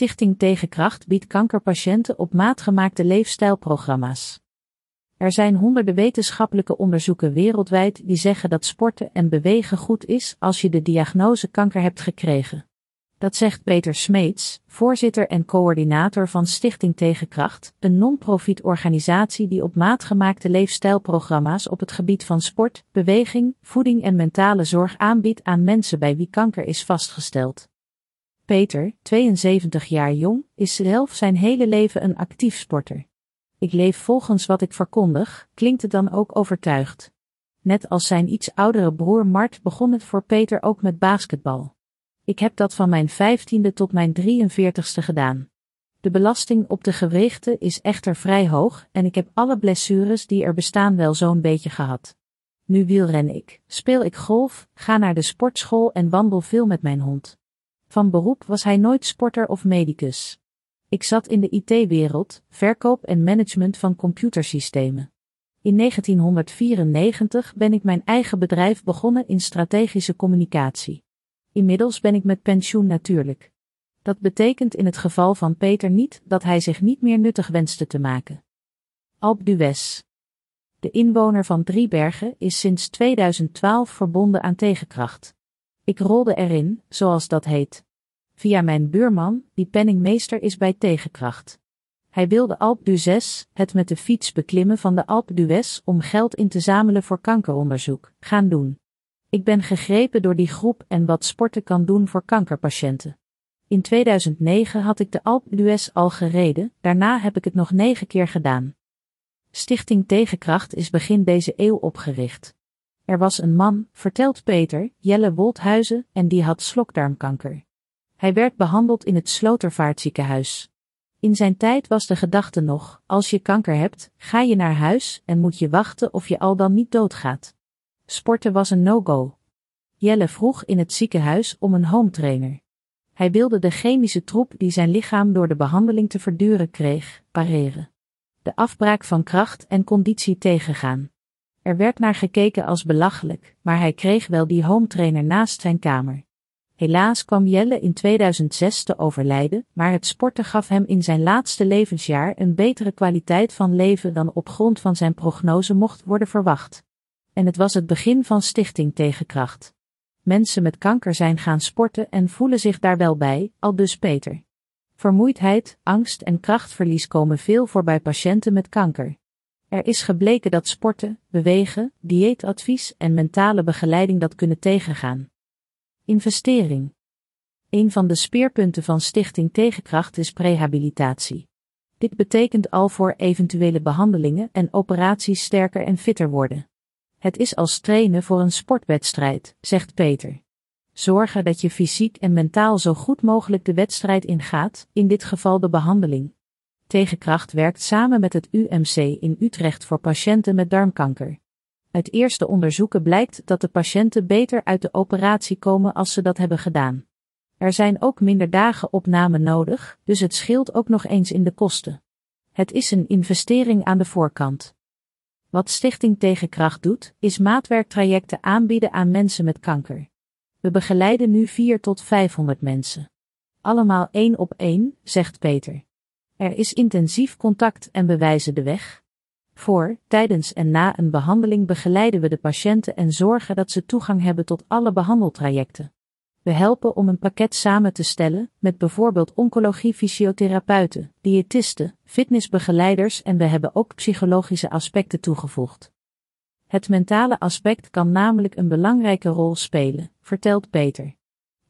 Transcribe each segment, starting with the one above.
Stichting Tegenkracht biedt kankerpatiënten op maat gemaakte leefstijlprogramma's. Er zijn honderden wetenschappelijke onderzoeken wereldwijd die zeggen dat sporten en bewegen goed is als je de diagnose kanker hebt gekregen. Dat zegt Peter Smeets, voorzitter en coördinator van Stichting Tegenkracht, een non-profit organisatie die op maat gemaakte leefstijlprogramma's op het gebied van sport, beweging, voeding en mentale zorg aanbiedt aan mensen bij wie kanker is vastgesteld. Peter, 72 jaar jong, is zelf zijn hele leven een actief sporter. Ik leef volgens wat ik verkondig, klinkt het dan ook overtuigd. Net als zijn iets oudere broer Mart begon het voor Peter ook met basketbal. Ik heb dat van mijn vijftiende tot mijn 43ste gedaan. De belasting op de gewichten is echter vrij hoog en ik heb alle blessures die er bestaan wel zo'n beetje gehad. Nu wielren ik, speel ik golf, ga naar de sportschool en wandel veel met mijn hond. Van beroep was hij nooit sporter of medicus. Ik zat in de IT-wereld, verkoop en management van computersystemen. In 1994 ben ik mijn eigen bedrijf begonnen in strategische communicatie. Inmiddels ben ik met pensioen natuurlijk. Dat betekent in het geval van Peter niet dat hij zich niet meer nuttig wenste te maken. Alp d'Huez. De inwoner van Driebergen is sinds 2012 verbonden aan tegenkracht. Ik rolde erin, zoals dat heet. Via mijn buurman, die penningmeester is bij tegenkracht. Hij wilde Alp d'Huez, het met de fiets beklimmen van de Alp d'Huez om geld in te zamelen voor kankeronderzoek, gaan doen. Ik ben gegrepen door die groep en wat sporten kan doen voor kankerpatiënten. In 2009 had ik de Alp d'Huez al gereden, daarna heb ik het nog negen keer gedaan. Stichting Tegenkracht is begin deze eeuw opgericht. Er was een man, vertelt Peter, Jelle Wolthuizen, en die had slokdarmkanker. Hij werd behandeld in het Slotervaartziekenhuis. In zijn tijd was de gedachte nog, als je kanker hebt, ga je naar huis en moet je wachten of je al dan niet doodgaat. Sporten was een no-go. Jelle vroeg in het ziekenhuis om een home trainer. Hij wilde de chemische troep die zijn lichaam door de behandeling te verduren kreeg, pareren. De afbraak van kracht en conditie tegengaan. Er werd naar gekeken als belachelijk, maar hij kreeg wel die home trainer naast zijn kamer. Helaas kwam Jelle in 2006 te overlijden, maar het sporten gaf hem in zijn laatste levensjaar een betere kwaliteit van leven dan op grond van zijn prognose mocht worden verwacht. En het was het begin van Stichting Tegenkracht. Mensen met kanker zijn gaan sporten en voelen zich daar wel bij, al dus Peter. Vermoeidheid, angst en krachtverlies komen veel voor bij patiënten met kanker. Er is gebleken dat sporten, bewegen, dieetadvies en mentale begeleiding dat kunnen tegengaan. Investering. Een van de speerpunten van Stichting Tegenkracht is prehabilitatie. Dit betekent al voor eventuele behandelingen en operaties sterker en fitter worden. Het is als trainen voor een sportwedstrijd, zegt Peter. Zorgen dat je fysiek en mentaal zo goed mogelijk de wedstrijd ingaat, in dit geval de behandeling. Tegenkracht werkt samen met het UMC in Utrecht voor patiënten met darmkanker. Uit eerste onderzoeken blijkt dat de patiënten beter uit de operatie komen als ze dat hebben gedaan. Er zijn ook minder dagen opname nodig, dus het scheelt ook nog eens in de kosten. Het is een investering aan de voorkant. Wat Stichting Tegenkracht doet, is maatwerktrajecten aanbieden aan mensen met kanker. We begeleiden nu 4 tot 500 mensen. Allemaal één op één, zegt Peter. Er is intensief contact en bewijzen de weg. Voor, tijdens en na een behandeling begeleiden we de patiënten en zorgen dat ze toegang hebben tot alle behandeltrajecten. We helpen om een pakket samen te stellen, met bijvoorbeeld oncologie-fysiotherapeuten, diëtisten, fitnessbegeleiders en we hebben ook psychologische aspecten toegevoegd. Het mentale aspect kan namelijk een belangrijke rol spelen, vertelt Peter.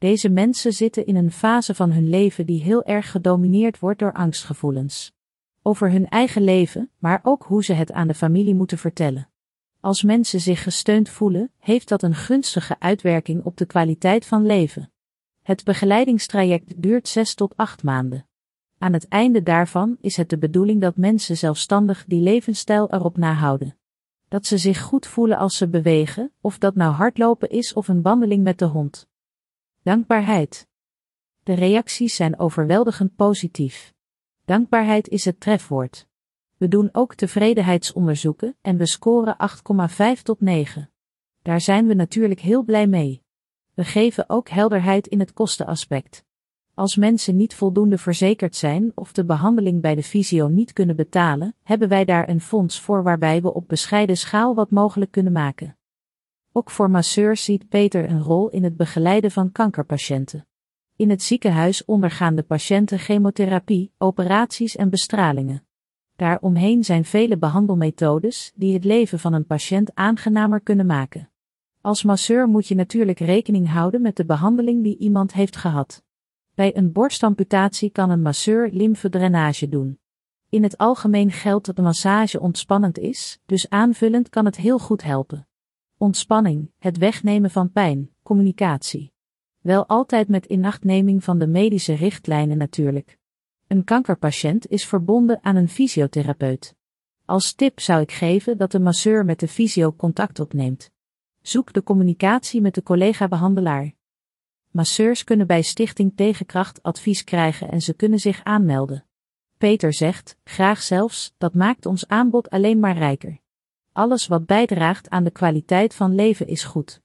Deze mensen zitten in een fase van hun leven die heel erg gedomineerd wordt door angstgevoelens. Over hun eigen leven, maar ook hoe ze het aan de familie moeten vertellen. Als mensen zich gesteund voelen, heeft dat een gunstige uitwerking op de kwaliteit van leven. Het begeleidingstraject duurt 6 tot 8 maanden. Aan het einde daarvan is het de bedoeling dat mensen zelfstandig die levensstijl erop nahouden. Dat ze zich goed voelen als ze bewegen, of dat nou hardlopen is of een wandeling met de hond. Dankbaarheid. De reacties zijn overweldigend positief. Dankbaarheid is het trefwoord. We doen ook tevredenheidsonderzoeken en we scoren 8,5 tot 9. Daar zijn we natuurlijk heel blij mee. We geven ook helderheid in het kostenaspect. Als mensen niet voldoende verzekerd zijn of de behandeling bij de fysio niet kunnen betalen, hebben wij daar een fonds voor waarbij we op bescheiden schaal wat mogelijk kunnen maken. Ook voor masseurs ziet Peter een rol in het begeleiden van kankerpatiënten. In het ziekenhuis ondergaan de patiënten chemotherapie, operaties en bestralingen. Daaromheen zijn vele behandelmethodes die het leven van een patiënt aangenamer kunnen maken. Als masseur moet je natuurlijk rekening houden met de behandeling die iemand heeft gehad. Bij een borstamputatie kan een masseur lymfedrainage doen. In het algemeen geldt dat de massage ontspannend is, dus aanvullend kan het heel goed helpen. Ontspanning, het wegnemen van pijn, communicatie. Wel altijd met inachtneming van de medische richtlijnen natuurlijk. Een kankerpatiënt is verbonden aan een fysiotherapeut. Als tip zou ik geven dat de masseur met de fysio contact opneemt. Zoek de communicatie met de collega-behandelaar. Masseurs kunnen bij Stichting Tegenkracht advies krijgen en ze kunnen zich aanmelden. Peter zegt, graag zelfs, dat maakt ons aanbod alleen maar rijker. Alles wat bijdraagt aan de kwaliteit van leven is goed.